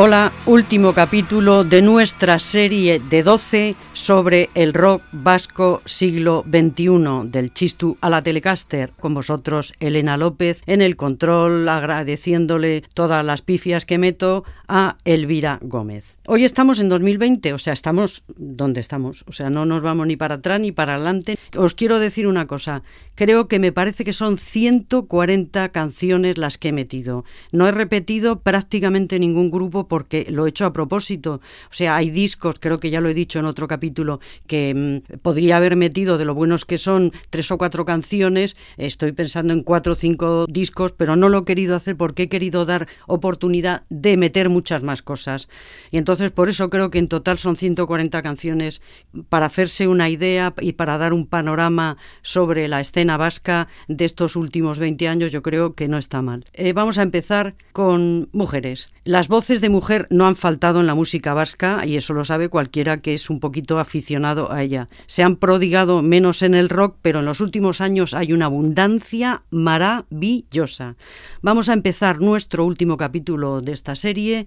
Hola, último capítulo de nuestra serie de 12 sobre el rock vasco siglo XXI, del Chistu a la Telecaster. Con vosotros, Elena López, en el control, agradeciéndole todas las pifias que meto a Elvira Gómez. Hoy estamos en 2020, o sea, estamos donde estamos, o sea, no nos vamos ni para atrás ni para adelante. Os quiero decir una cosa, creo que me parece que son 140 canciones las que he metido. No he repetido prácticamente ningún grupo porque lo he hecho a propósito. O sea, hay discos, creo que ya lo he dicho en otro capítulo, que mm, podría haber metido de lo buenos que son tres o cuatro canciones. Estoy pensando en cuatro o cinco discos, pero no lo he querido hacer porque he querido dar oportunidad de meter muchas más cosas. Y entonces por eso creo que en total son 140 canciones para hacerse una idea y para dar un panorama sobre la escena vasca de estos últimos 20 años, yo creo que no está mal. Eh, vamos a empezar con mujeres. Las voces de mujer no han faltado en la música vasca y eso lo sabe cualquiera que es un poquito aficionado a ella. Se han prodigado menos en el rock, pero en los últimos años hay una abundancia maravillosa. Vamos a empezar nuestro último capítulo de esta serie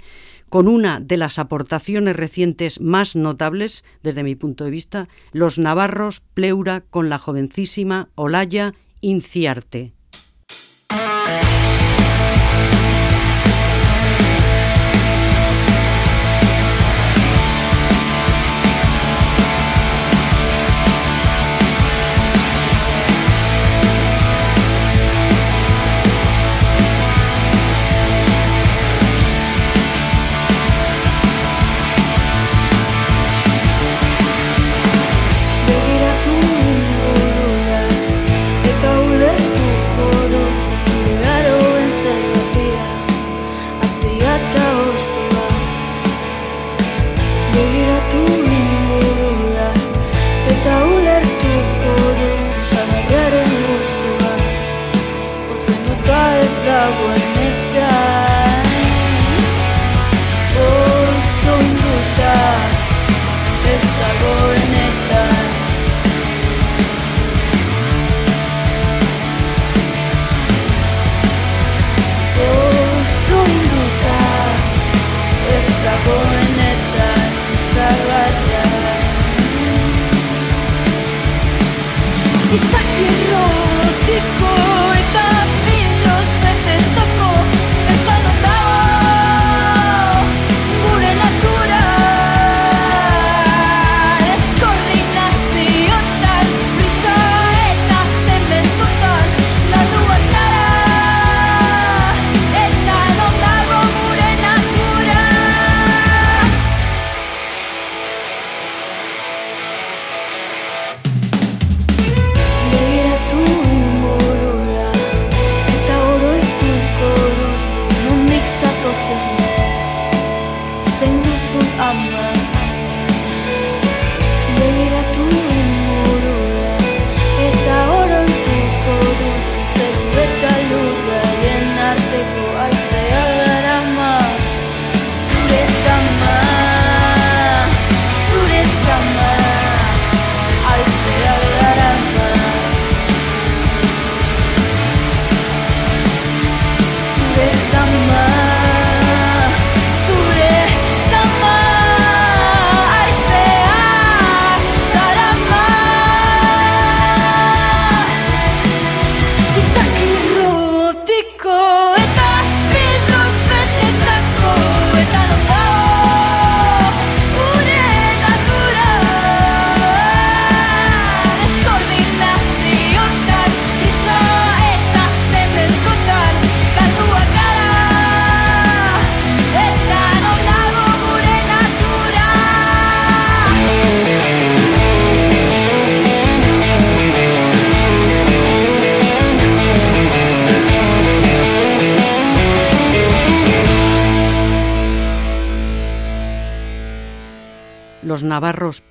con una de las aportaciones recientes más notables, desde mi punto de vista, los navarros Pleura con la jovencísima Olaya Inciarte.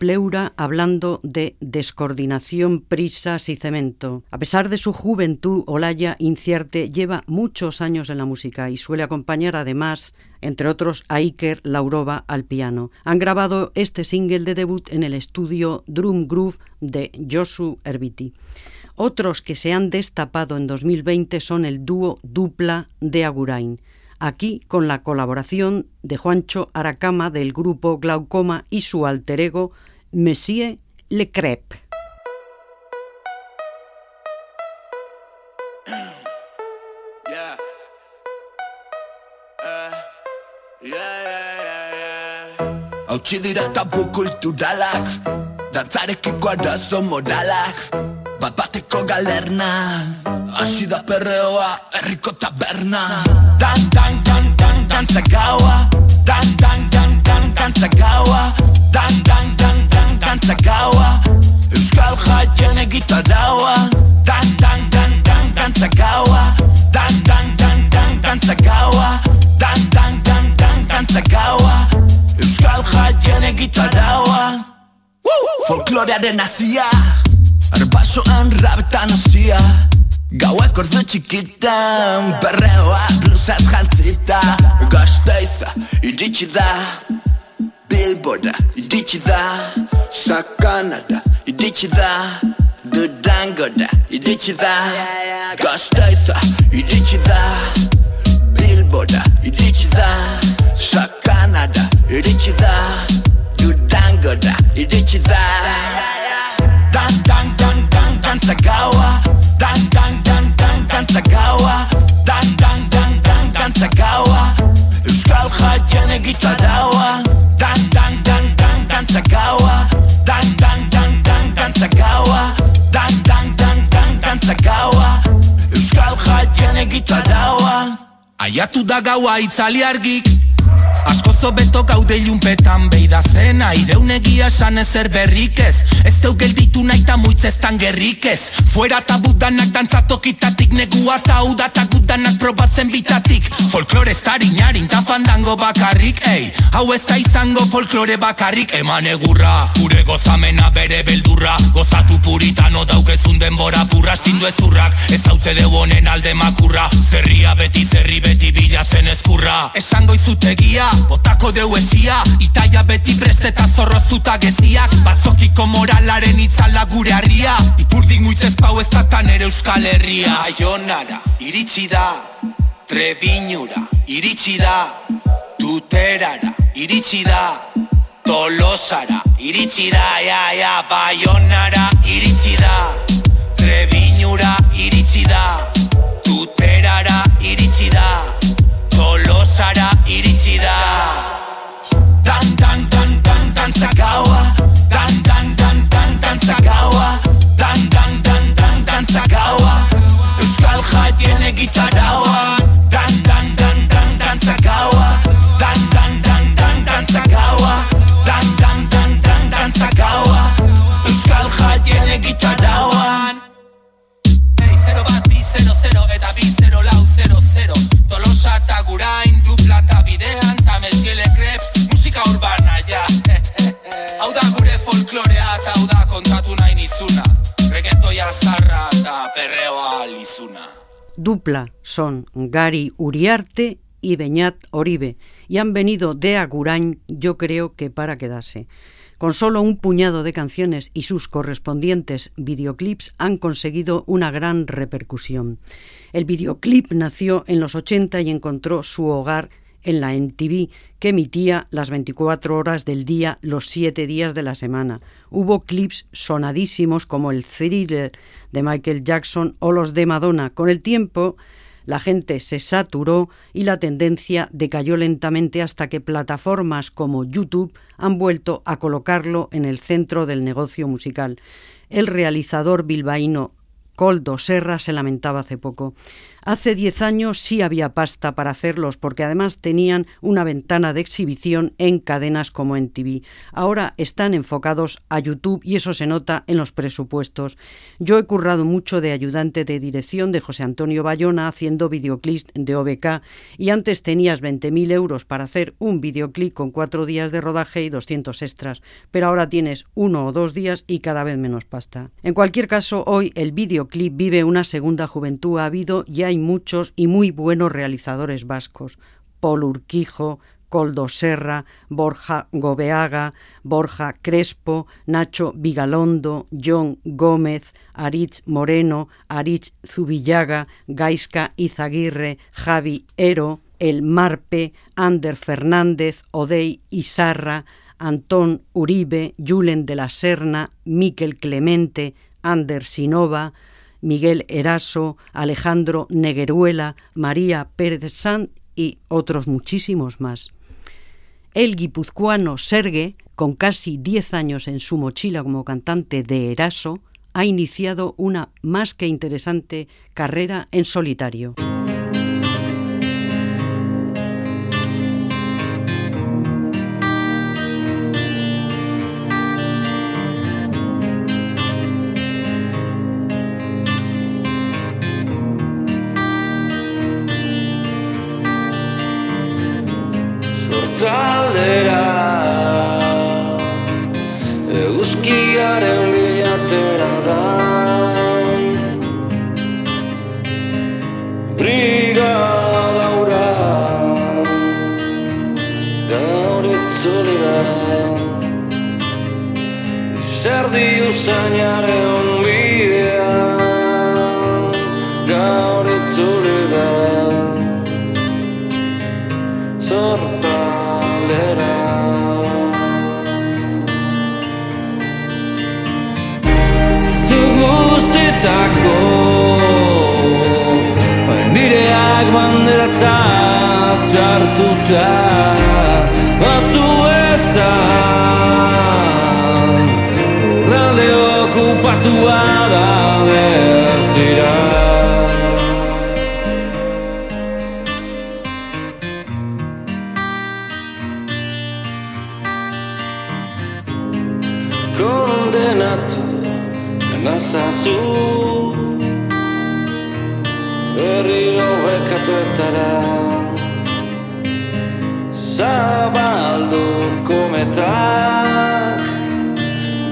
Pleura hablando de descoordinación, prisas y cemento. A pesar de su juventud, Olaya Incierte lleva muchos años en la música y suele acompañar además entre otros a Iker Laurova al piano. Han grabado este single de debut en el estudio Drum Groove de Josu Herbiti. Otros que se han destapado en 2020 son el dúo Dupla de Agurain. aquí con la colaboración de Juancho Aracama del grupo Glaucoma y su alter ego Monsieur Le Crêpe. Hautsi dira tabu kulturalak Dantzarekiko arazo moralak Bat bateko galerna Asi da perreoa erriko taberna Dan, dan, dan, dan, dantza gaua Dan, dan, dan, dan, dantza gaua Dan, dan, dan, dan, dantza gaua Euskal jaien egitaraua Dan, dan, dan, dan, dantza gaua Dan, dan, dan, dan, dantza gaua Dan, dan, dan, dan, dantza gaua Euskal jaien egitaraua Folklorearen nazia Arbasoan rabetan hasia Gauak ordu txikitan Berreoa blusaz jantzita Gazteiza iritsi da Billboarda iritsi da Sakana da iritsi da Durango da iritsi da Gasteizda iritsi da Billboarda iritsi da Sakana da da Durango da da Dan dan dan dan dan tagawa Dan dan dan dan dan tagawa Dan dan dan dan dan tagawa Euskal jatxan egitadaua dan dan gaua Dan dan dan dan dantza gaua Dan dan dan dan dantza gaua Euskal jaien egitaraua Aiatu da gaua itzali argik Asko zobeto gaude ilunpetan beida zena Ideun egia esan ezer berrik ez. Ez deu gelditu nahi ta muitz ez tan gerrik ez. Fuera tabudanak dantzatokitatik negua ta udata gudanak probatzen bitatik. Folklore ez tarinarin ta fandango bakarrik Ei, hau ez da izango folklore bakarrik Eman egurra, gure gozamena bere beldurra. Gozatu puritano daukezun denbora purra Astindu ezurrak, ez hau deu honen alde makurra. Zerria beti zerri beti bilatzen ezkurra. Esango izutegia, botako deu esia Itaia beti presteta zorrozuta geziak. Batzokiko moralaren itzala gure harria. Ipurdik muitz ez pau ez datan ere euskal herria. Aionara, iritsi da Trebinura, iritsi da Tuterara, iritsi da Tolosara, iritsi da, ja, ja, Baionara, iritsi da Trebinura, iritsi da Tuterara, iritsi da Tolosara, iritsi da Dan dan dan dan dantza gaua Dan dan dan dan dantza gaua Dan dan dan dan dantza gaua Euskal jaien egitaraua Dan dan dan dan dantza gaua Dan dan dan dan dantza gaua Dan dan dan dan dantza gaua Euskal jaien egitaraua Hey, 0 bat, bi, 0, 0, eta bi, 0, lau, 0, 0 Tolosa eta gurain, dupla eta bidean, ta mesiele krep, musika urbana, ja. Hau da gure folklorea eta hau da kontatu nahi nizuna. Reggaetoia zarra eta perreoa lizuna Dupla son Gary Uriarte y Beñat Oribe. Y han venido de Agurain, yo creo que para quedarse. Con solo un puñado de canciones y sus correspondientes videoclips han conseguido una gran repercusión. El videoclip nació en los 80 y encontró su hogar en la MTV, que emitía las 24 horas del día, los 7 días de la semana. Hubo clips sonadísimos como el thriller de Michael Jackson o los de Madonna. Con el tiempo, la gente se saturó y la tendencia decayó lentamente hasta que plataformas como YouTube han vuelto a colocarlo en el centro del negocio musical. El realizador bilbaíno Coldo Serra se lamentaba hace poco. Hace 10 años sí había pasta para hacerlos porque además tenían una ventana de exhibición en cadenas como en TV. Ahora están enfocados a YouTube y eso se nota en los presupuestos. Yo he currado mucho de ayudante de dirección de José Antonio Bayona haciendo videoclips de OBK y antes tenías 20.000 euros para hacer un videoclip con cuatro días de rodaje y 200 extras, pero ahora tienes uno o dos días y cada vez menos pasta. En cualquier caso, hoy el videoclip vive una segunda juventud. Ha habido y hay muchos y muy buenos realizadores vascos. Paul Urquijo, Coldo Serra, Borja Gobeaga, Borja Crespo, Nacho Vigalondo, John Gómez, Aritz Moreno, Aritz Zubillaga, Gaisca Izaguirre, Javi Ero, el Marpe, Ander Fernández, Odey Isarra, Antón Uribe, Julen de la Serna, Miquel Clemente, Ander Sinova, Miguel Eraso, Alejandro Negueruela, María Pérez San y otros muchísimos más. El guipuzcoano Sergue, con casi 10 años en su mochila como cantante de Eraso, ha iniciado una más que interesante carrera en solitario. kondenatu nazazu Herri lobekatu etara Zabaldu kometak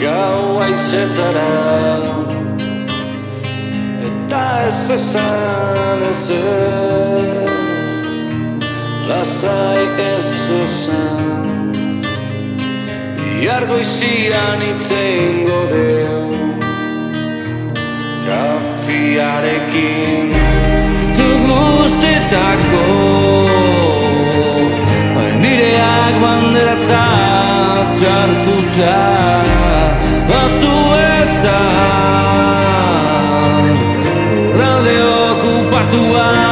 Gau aizetara e Eta ez esan ez Lasai ez esan Bihar goizian itzein godeu Kafiarekin Zu guztetako bai, Nireak banderatzat hartuta Batzuetan Urralde okupatua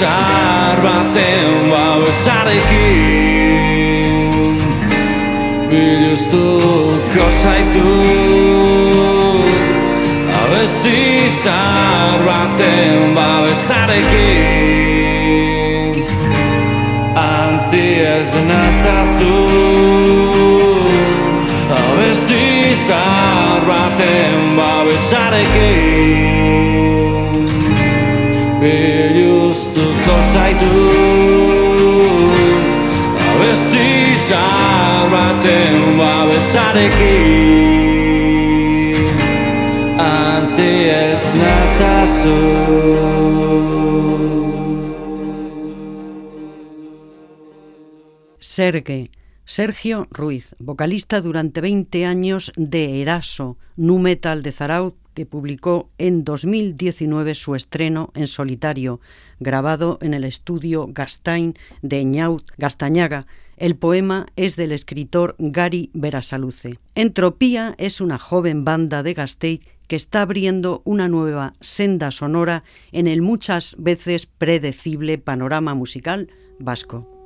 zahar baten bau ezarekin Biluztuko zaitu Abesti zahar baten bau ezarekin Antzi ez nazazu Abesti zahar baten bau ezarekin Sergue, Sergio Ruiz, vocalista durante 20 años de Eraso, nu metal de Zaraut, que publicó en 2019 su estreno en solitario, grabado en el estudio Gastain de Ñaut Gastañaga. El poema es del escritor Gary Verasaluce. Entropía es una joven banda de Gasteiz que está abriendo una nueva senda sonora en el muchas veces predecible panorama musical vasco.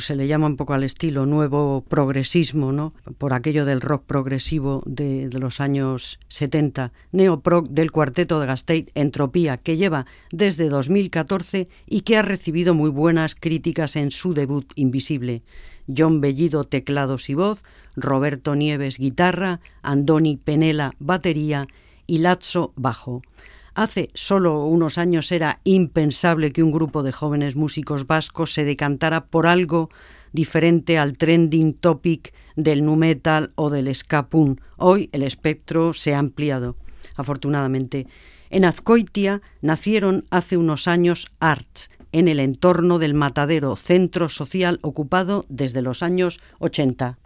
Se le llama un poco al estilo nuevo progresismo, ¿no? Por aquello del rock progresivo de, los años 70. Neoprog del cuarteto de Gasteiz Entropía, que lleva desde 2014 y que ha recibido muy buenas críticas en su debut Invisible. John Bellido teclados y voz, Roberto Nieves guitarra, Andoni Penela batería y Lazzo bajo. Hace solo unos años era impensable que un grupo de jóvenes músicos vascos se decantara por algo diferente al trending topic del nu metal o del ska Hoy el espectro se ha ampliado, afortunadamente. En Azcoitia nacieron hace unos años Arts, en el entorno del matadero centro social ocupado desde los años 80.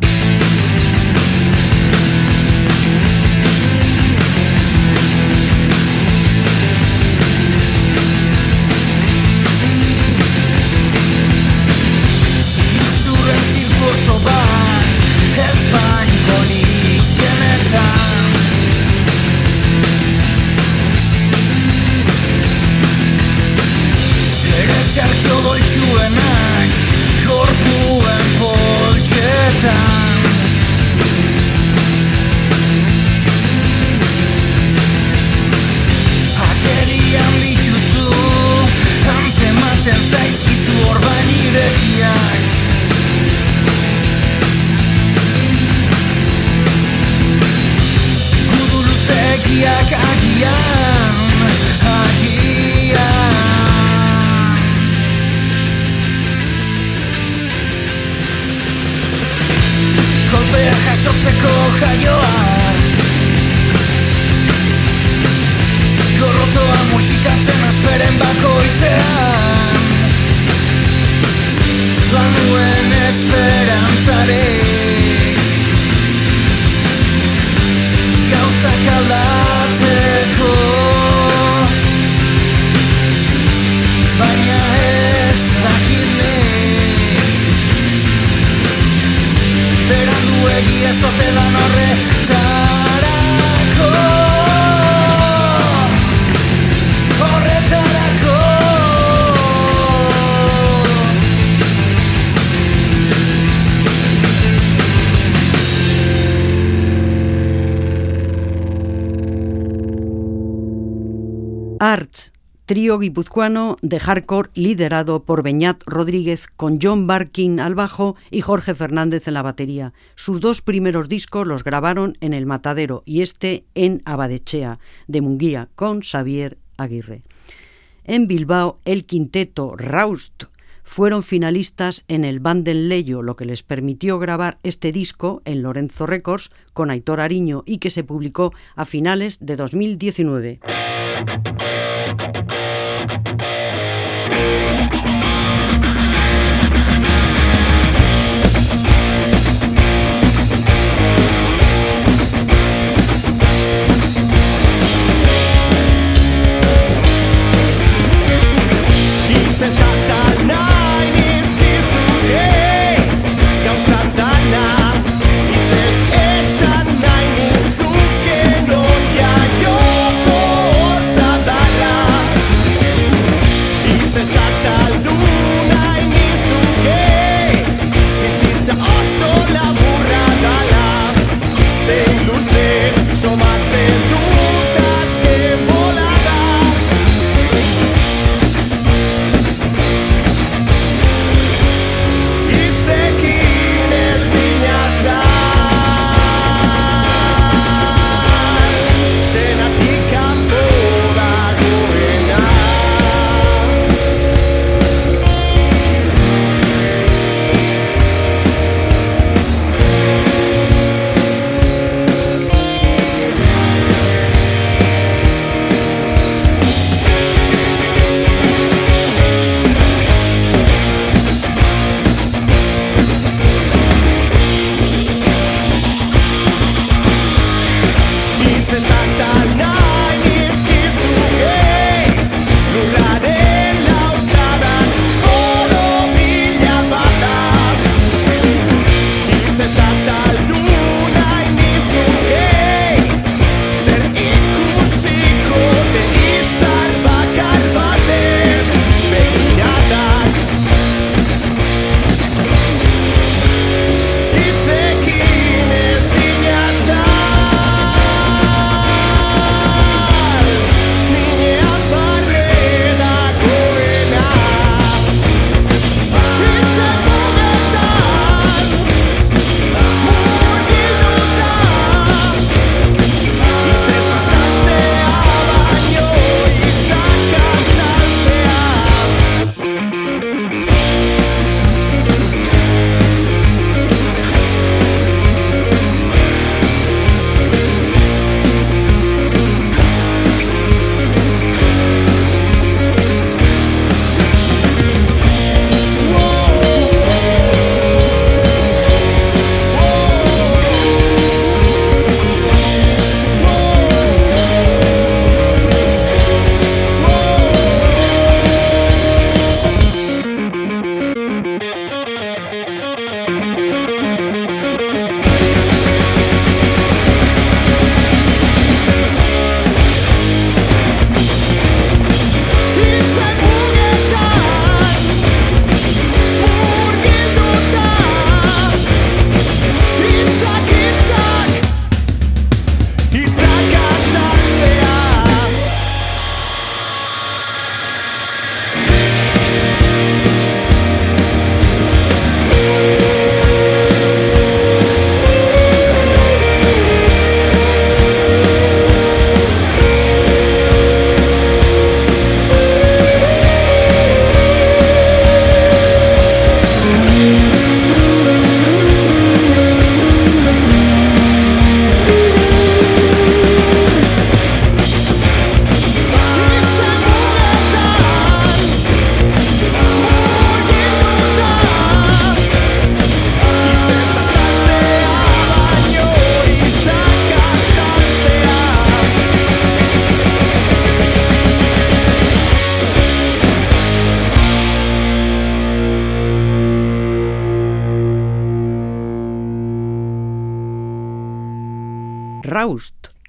Trío guipuzcoano de hardcore liderado por Beñat Rodríguez con John Barkin al bajo y Jorge Fernández en la batería. Sus dos primeros discos los grabaron en El Matadero y este en Abadechea, de Munguía, con Xavier Aguirre. En Bilbao, el quinteto Raust fueron finalistas en el Leyo, lo que les permitió grabar este disco en Lorenzo Records con Aitor Ariño y que se publicó a finales de 2019.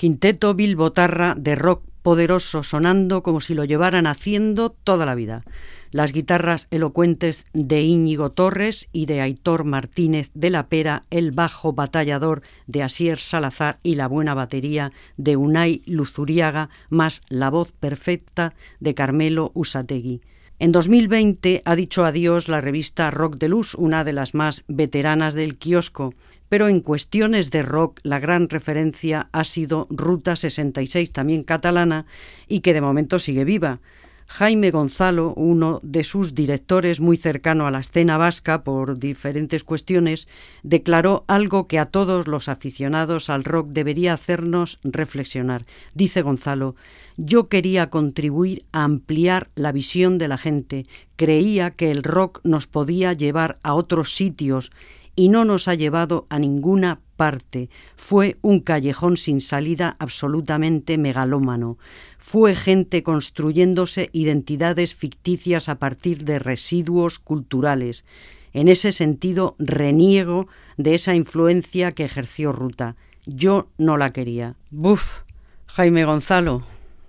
Quinteto bilbotarra de rock poderoso sonando como si lo llevaran haciendo toda la vida. Las guitarras elocuentes de Íñigo Torres y de Aitor Martínez de la Pera, el bajo batallador de Asier Salazar y la buena batería de Unai Luzuriaga, más la voz perfecta de Carmelo Usategui. En 2020 ha dicho adiós la revista Rock de Luz, una de las más veteranas del kiosco, pero en cuestiones de rock la gran referencia ha sido Ruta 66, también catalana, y que de momento sigue viva. Jaime Gonzalo, uno de sus directores muy cercano a la escena vasca por diferentes cuestiones, declaró algo que a todos los aficionados al rock debería hacernos reflexionar. Dice Gonzalo, yo quería contribuir a ampliar la visión de la gente, creía que el rock nos podía llevar a otros sitios y no nos ha llevado a ninguna parte. Fue un callejón sin salida absolutamente megalómano. Fue gente construyéndose identidades ficticias a partir de residuos culturales. En ese sentido, reniego de esa influencia que ejerció Ruta. Yo no la quería. Buf, Jaime Gonzalo,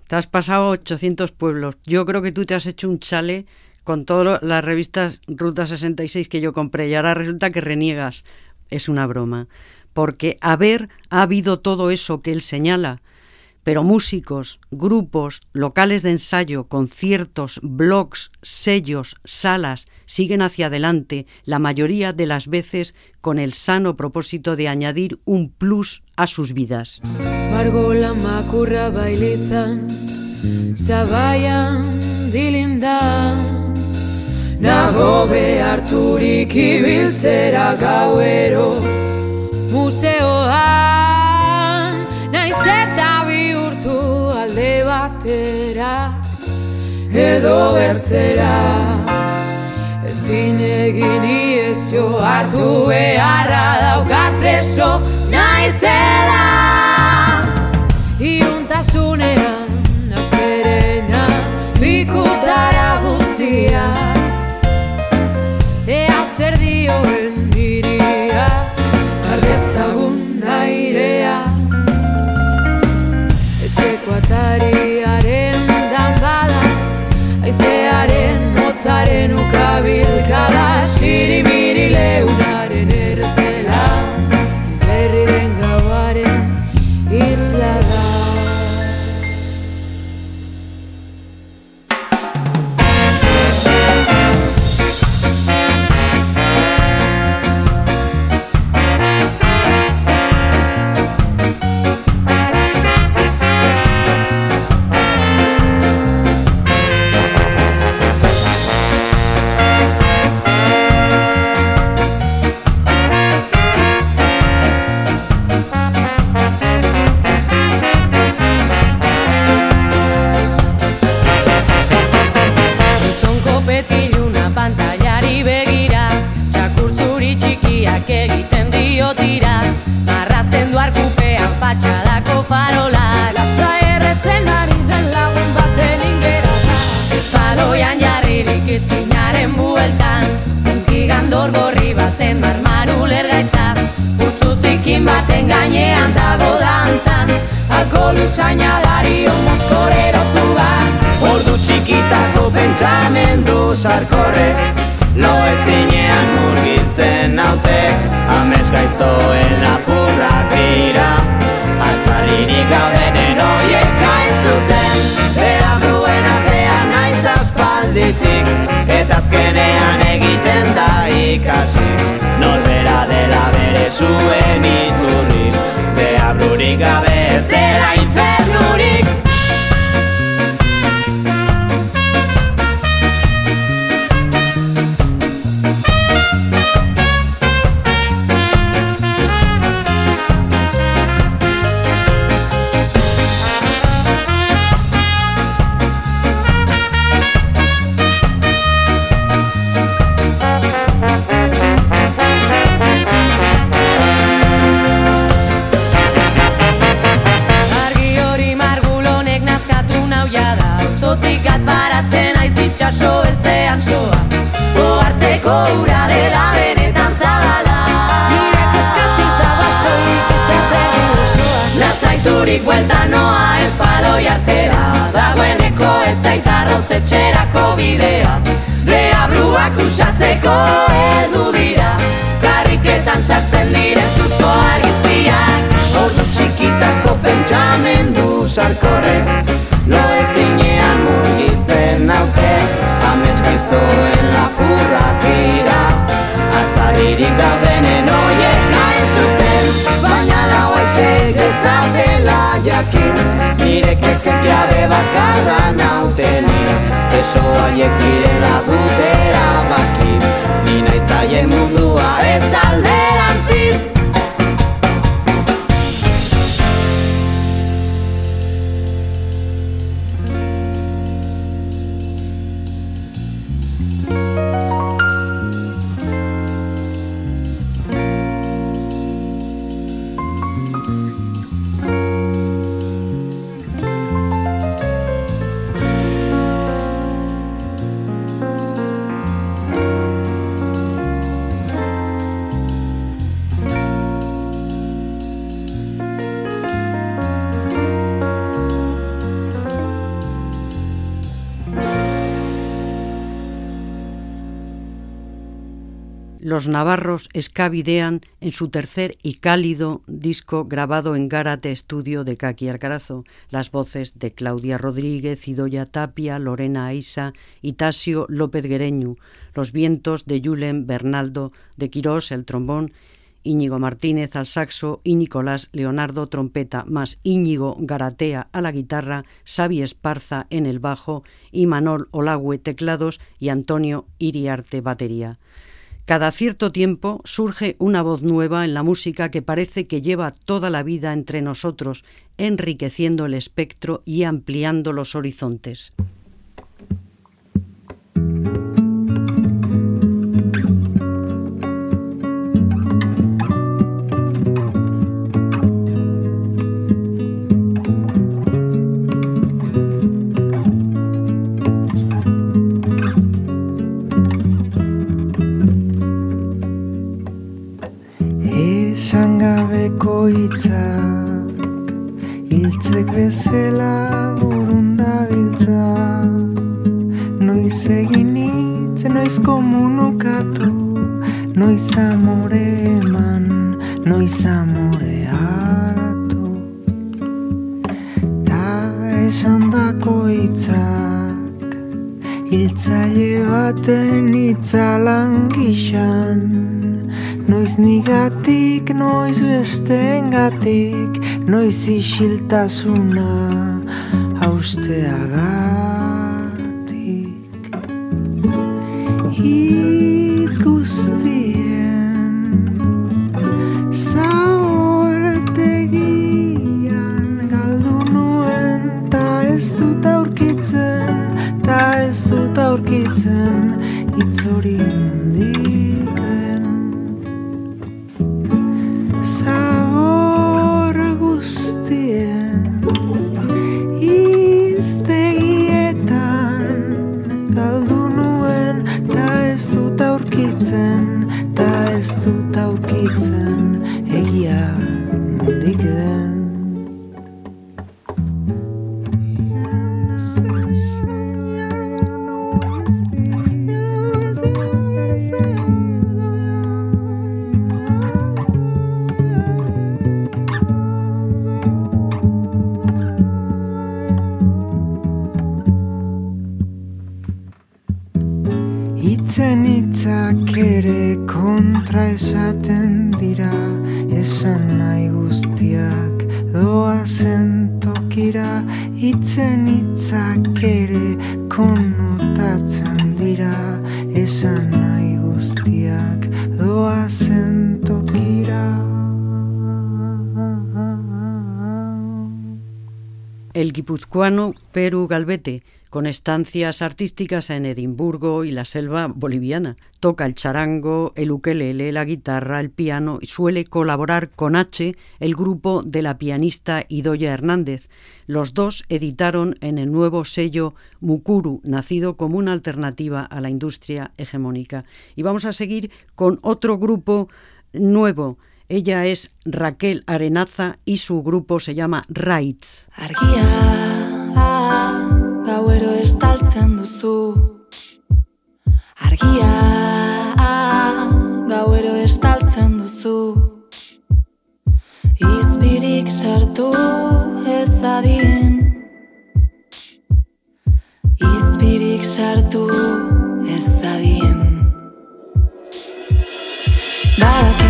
te has pasado 800 pueblos. Yo creo que tú te has hecho un chale con todas las revistas Ruta 66 que yo compré y ahora resulta que reniegas. Es una broma. Porque haber ha habido todo eso que él señala, pero músicos, grupos, locales de ensayo, conciertos, blogs, sellos, salas siguen hacia adelante, la mayoría de las veces con el sano propósito de añadir un plus a sus vidas. Nago beharturik ibiltzera gauero. Museoan Naiz eta bihurtu alde batera. Edo bertzera Ezin egin iezio hartu beharra daukat preso Naizela Iuntasunean asperena Bikutara guztia your los navarros escabidean en su tercer y cálido disco grabado en Gárate Estudio de Kaki Arcarazo, las voces de Claudia Rodríguez, Idoya Tapia, Lorena Aisa y Tasio López Guereñu, los vientos de Julen Bernaldo de Quirós, el trombón, Íñigo Martínez al saxo y Nicolás Leonardo trompeta, más Íñigo Garatea a la guitarra, Xavi Esparza en el bajo y Manol Olagüe teclados y Antonio Iriarte batería. Cada cierto tiempo surge una voz nueva en la música que parece que lleva toda la vida entre nosotros, enriqueciendo el espectro y ampliando los horizontes. Hiltzek bezala burunda biltza Noiz egin hitz, noiz komunokatu Noiz amore eman, noiz amore haratu. Ta esan dako hitzak Hiltzaile baten hitzalan gixan Noiz nigatik, noiz bestengatik, noiz isiltasuna hausteagatik. Guipuzcoano Perú Galvete, con estancias artísticas en Edimburgo y la selva boliviana. Toca el charango, el ukelele, la guitarra, el piano y suele colaborar con H, el grupo de la pianista Idoya Hernández. Los dos editaron en el nuevo sello Mukuru, nacido como una alternativa a la industria hegemónica. Y vamos a seguir con otro grupo nuevo Ella es Raquel Arenaza y su grupo se llama Rights. Argia, gauero estaltzen duzu. Argia, gauero estaltzen duzu. Izpirik sartu ez adien. Izpirik sartu ez adien. Badaki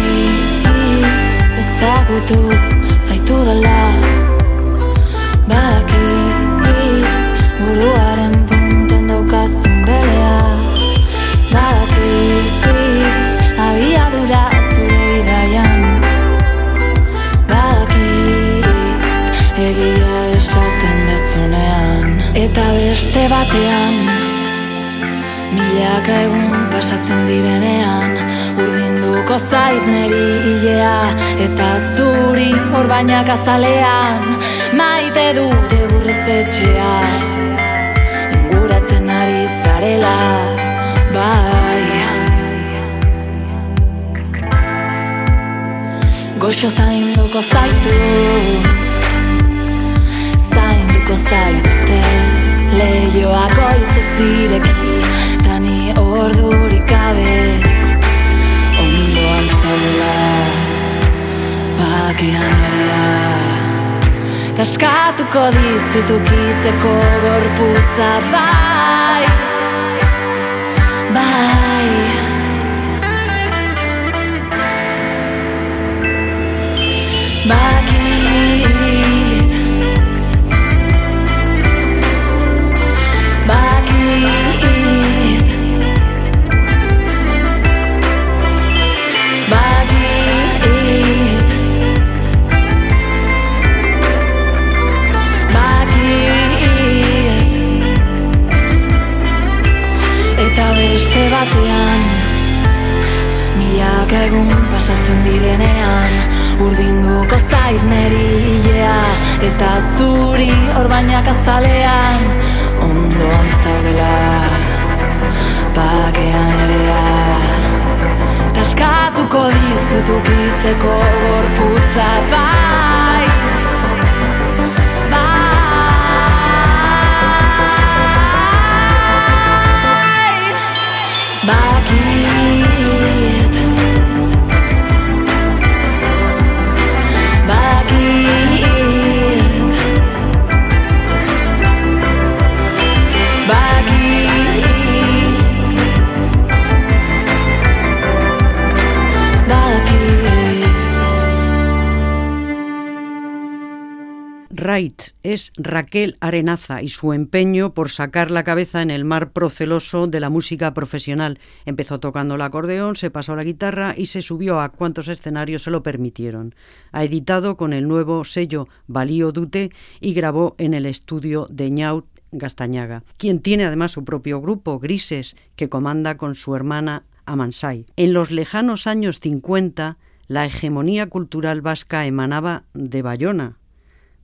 ezagutu zaitu dela. Badaki buruaren punten daukazun belea. Badaki abiadura zure bidaian. Badaki egia esaten dezunean Eta beste batean Milaka egun pasatzen direnean Urdinduko zait neri hilea Eta zuri orbainak azalean Maite dute burrez etxea Inguratzen ari zarela Bai. Goxo zainduko zaitu Zainduko zaituzte Leioak goiz ez ireki Tani ordurik gabe zaudela Bakian aria Taskatuko dizutukitzeko gorputza bai Bai. Pasatzen direnean Urdinduko zait neri hilea Eta zuri orbainak azalean Ondoan zaudela Bakean erea Taskatuko dizutukitzeko gorputza Bai Bai. Bakit Es Raquel Arenaza y su empeño por sacar la cabeza en el mar proceloso de la música profesional. Empezó tocando el acordeón, se pasó a la guitarra y se subió a cuantos escenarios se lo permitieron. Ha editado con el nuevo sello Valío Dute y grabó en el estudio de Ñaut Gastañaga, quien tiene además su propio grupo, Grises, que comanda con su hermana Amansay. En los lejanos años 50, la hegemonía cultural vasca emanaba de Bayona,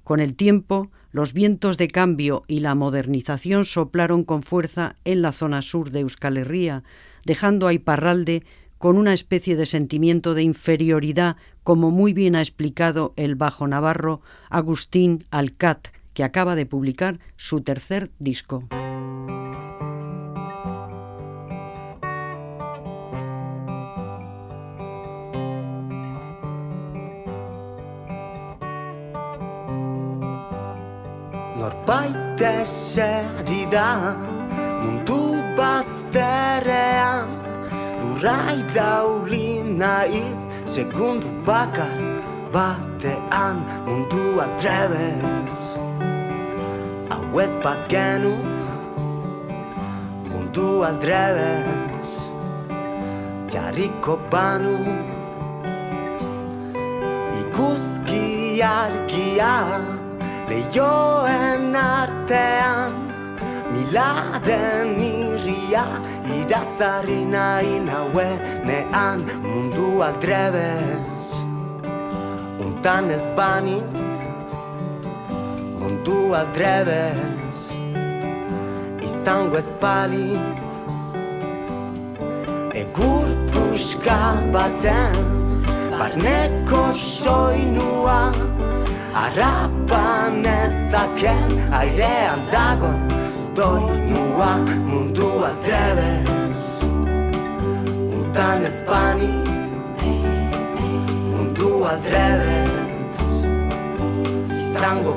con el tiempo, los vientos de cambio y la modernización soplaron con fuerza en la zona sur de Euskal Herria, dejando a Iparralde con una especie de sentimiento de inferioridad, como muy bien ha explicado el bajo navarro Agustín Alcat, que acaba de publicar su tercer disco. Norbait eseri da mundu bazterrean Lurrai dauli naiz segundu bakar batean mundu atrebez Hau ez bat genu mundu aldrebez Jarriko banu ikuski argia Leioen artean Milaren irria Idatzari nahi nauenean Mundu aldrebez Untan ez banitz Mundu aldrebez Izango ez balitz Egur puska baten Barneko soinua Arrapan ezaken airean dagon Doinua mundua trebez Untan espaniz Mundua trebez Izango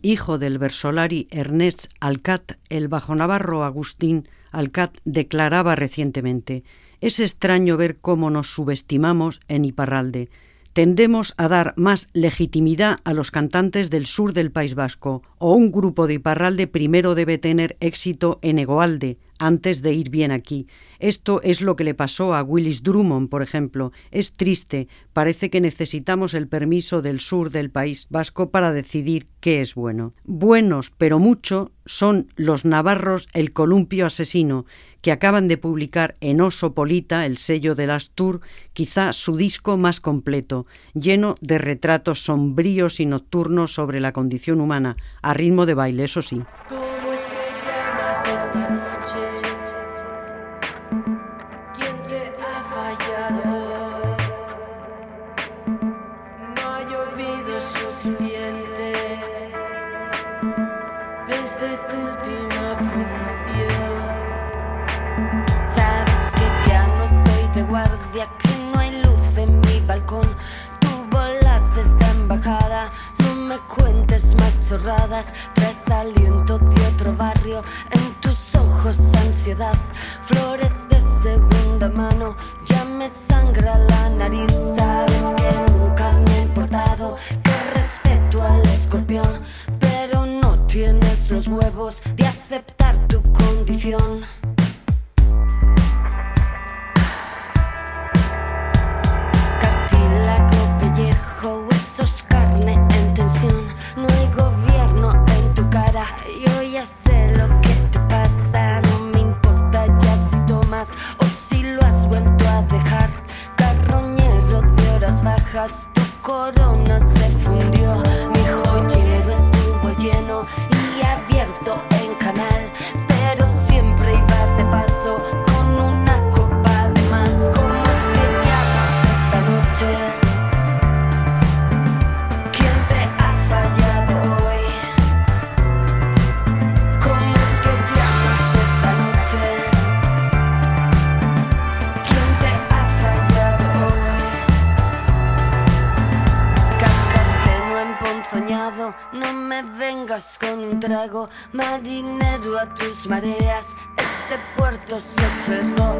Hijo del versolari Ernest Alcat, el bajo navarro Agustín Alcat declaraba recientemente Es extraño ver cómo nos subestimamos en Iparralde. Tendemos a dar más legitimidad a los cantantes del sur del País Vasco, o un grupo de Iparralde primero debe tener éxito en Egoalde, antes de ir bien aquí. Esto es lo que le pasó a Willis Drummond, por ejemplo. Es triste. Parece que necesitamos el permiso del sur del país vasco para decidir qué es bueno. Buenos, pero mucho, son los navarros El Columpio Asesino, que acaban de publicar en Oso Polita, el sello de Astur, quizá su disco más completo, lleno de retratos sombríos y nocturnos sobre la condición humana, a ritmo de baile, eso sí. Traes aliento de otro barrio, en tus ojos ansiedad, flores de segunda mano, ya me sangra la nariz, sabes que nunca me ha importado, te respeto al escorpión, pero no tienes los huevos de aceptar tu condición. Marinero a tus mareas. Este puerto se cerró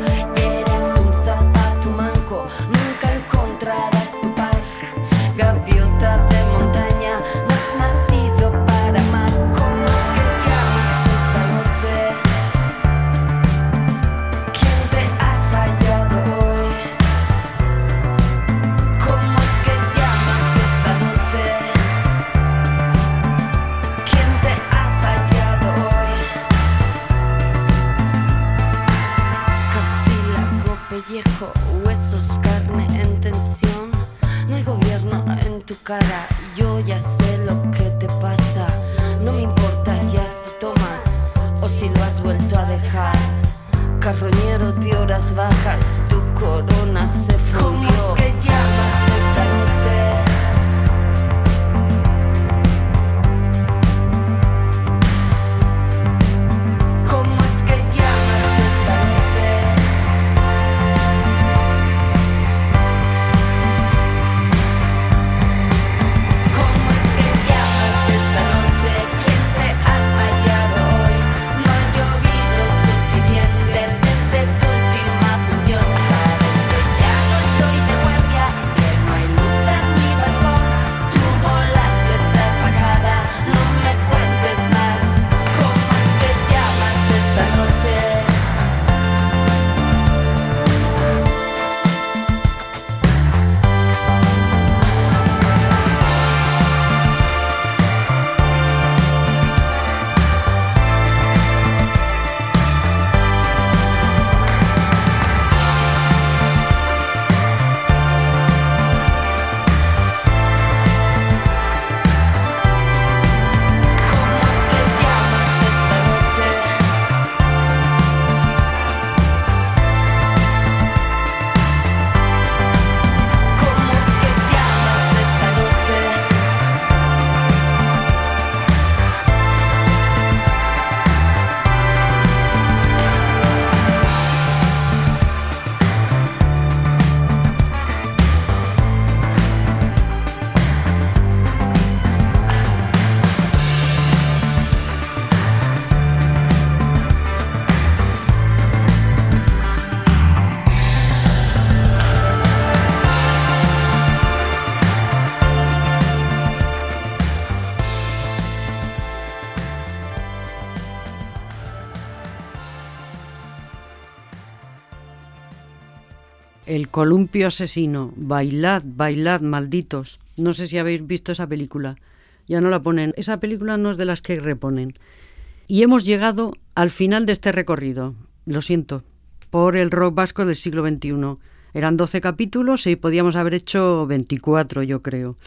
El columpio asesino. Bailad, bailad, malditos. No sé si habéis visto esa película. Ya no la ponen. Esa película no es de las que reponen. Y hemos llegado al final de este recorrido. Lo siento. Por el rock vasco del siglo XXI. Eran 12 capítulos y podíamos haber hecho 24, yo creo.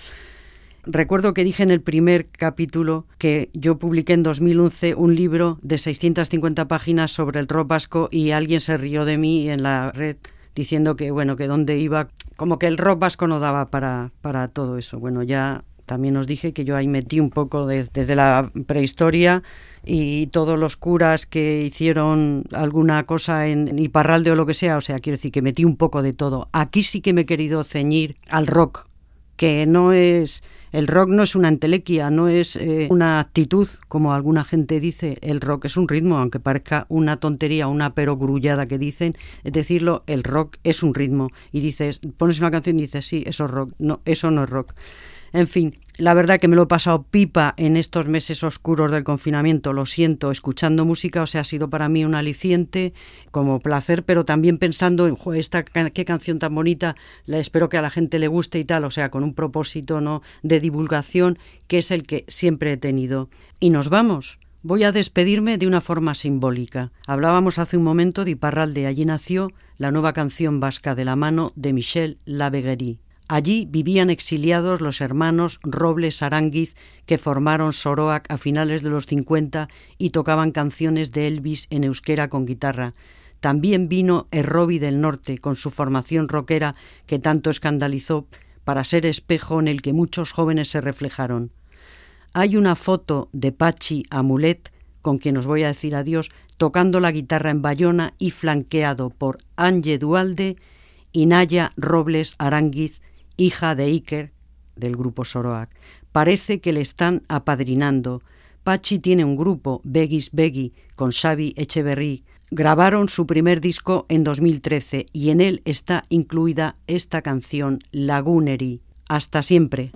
Recuerdo que dije en el primer capítulo que yo publiqué en 2011 un libro de 650 páginas sobre el rock vasco y alguien se rió de mí en la red diciendo que bueno que dónde iba como que el rock vasco no daba para, para todo eso. Bueno, ya también os dije que yo ahí metí un poco desde la prehistoria y todos los curas que hicieron alguna cosa en Iparralde o lo que sea, o sea, quiero decir que metí un poco de todo. Aquí sí que me he querido ceñir al rock, que no es el rock no es una entelequia, no es eh, una actitud, como alguna gente dice. El rock es un ritmo, aunque parezca una tontería, una perogrullada que dicen. Es decirlo, el rock es un ritmo. Y dices, pones una canción y dices, sí, eso es rock. No, eso no es rock. En fin, la verdad que me lo he pasado pipa en estos meses oscuros del confinamiento, lo siento, escuchando música, o sea, ha sido para mí un aliciente como placer, pero también pensando en esta qué canción tan bonita, la espero que a la gente le guste y tal, o sea, con un propósito no de divulgación que es el que siempre he tenido. Y nos vamos. Voy a despedirme de una forma simbólica. Hablábamos hace un momento de Iparralde, allí nació la nueva canción vasca de la mano de Michel Laveguerie. Allí vivían exiliados los hermanos Robles Aránguiz que formaron Soroac a finales de los 50 y tocaban canciones de Elvis en euskera con guitarra. También vino Errobi del Norte con su formación rockera que tanto escandalizó para ser espejo en el que muchos jóvenes se reflejaron. Hay una foto de Pachi Amulet, con quien os voy a decir adiós, tocando la guitarra en Bayona y flanqueado por Ange Dualde y Naya Robles Aránguiz, hija de Iker, del grupo Soroac. Parece que le están apadrinando. Pachi tiene un grupo, Begis Begi, con Xavi Echeverry. Grabaron su primer disco en 2013 y en él está incluida esta canción, Laguneri. Hasta siempre.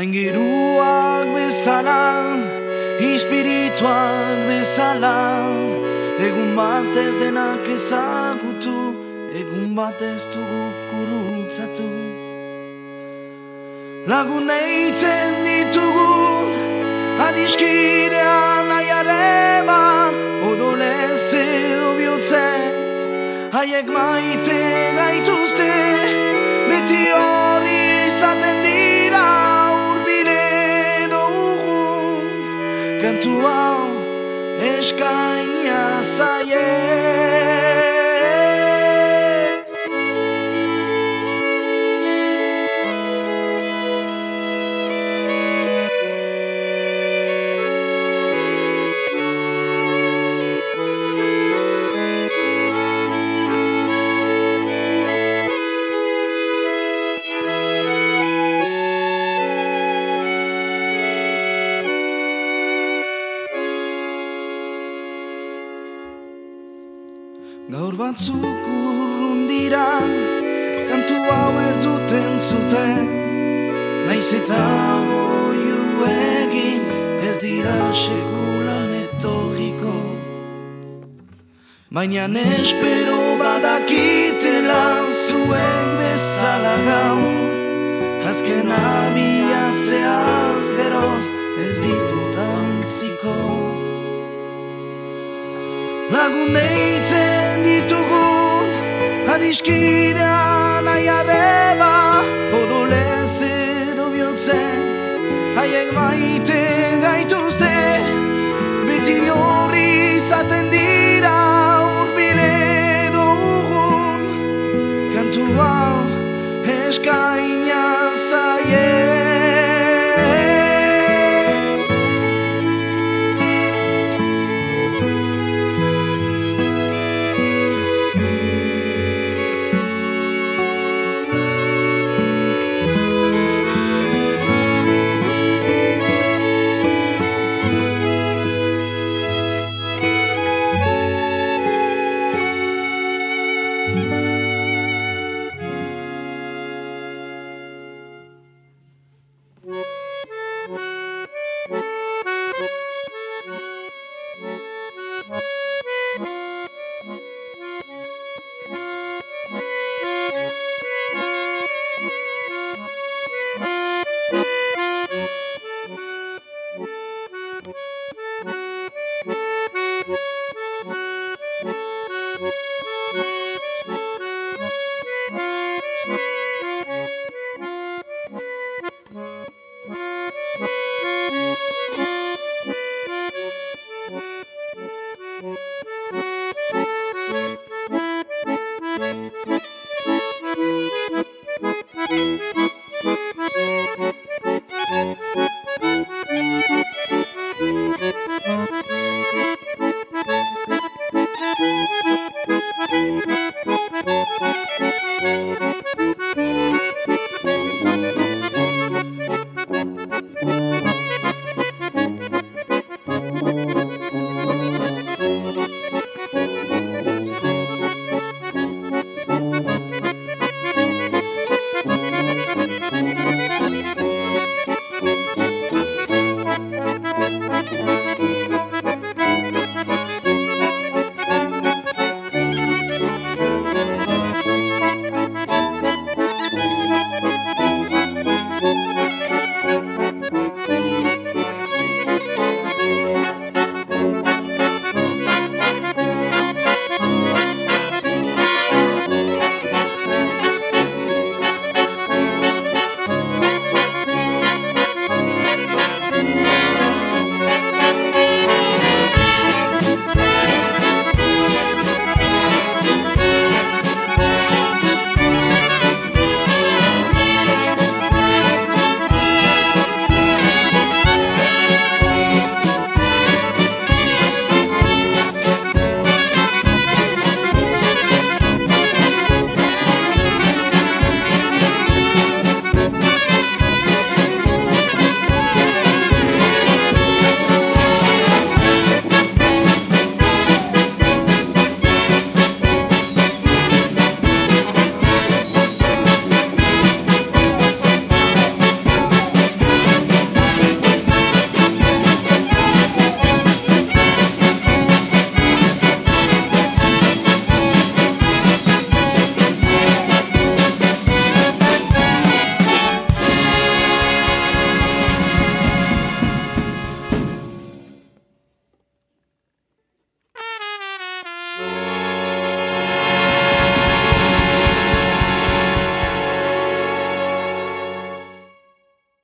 Aingeruak bezala Ispirituak bezala Egun bat ez denak ezagutu Egun bat ez dugu kurutzatu Lagun eitzen ditugu Adiskidean aiarema Odolez edo bihotzez Haiek maite gaituzte Kantu hau Baina espero badakitela Zuek bezala gau Azken abiatzeaz geroz Ez ditut antziko. Lagun deitzen ditugu Adiskidean aiarreba Odolez edo bihotzez Haiek maite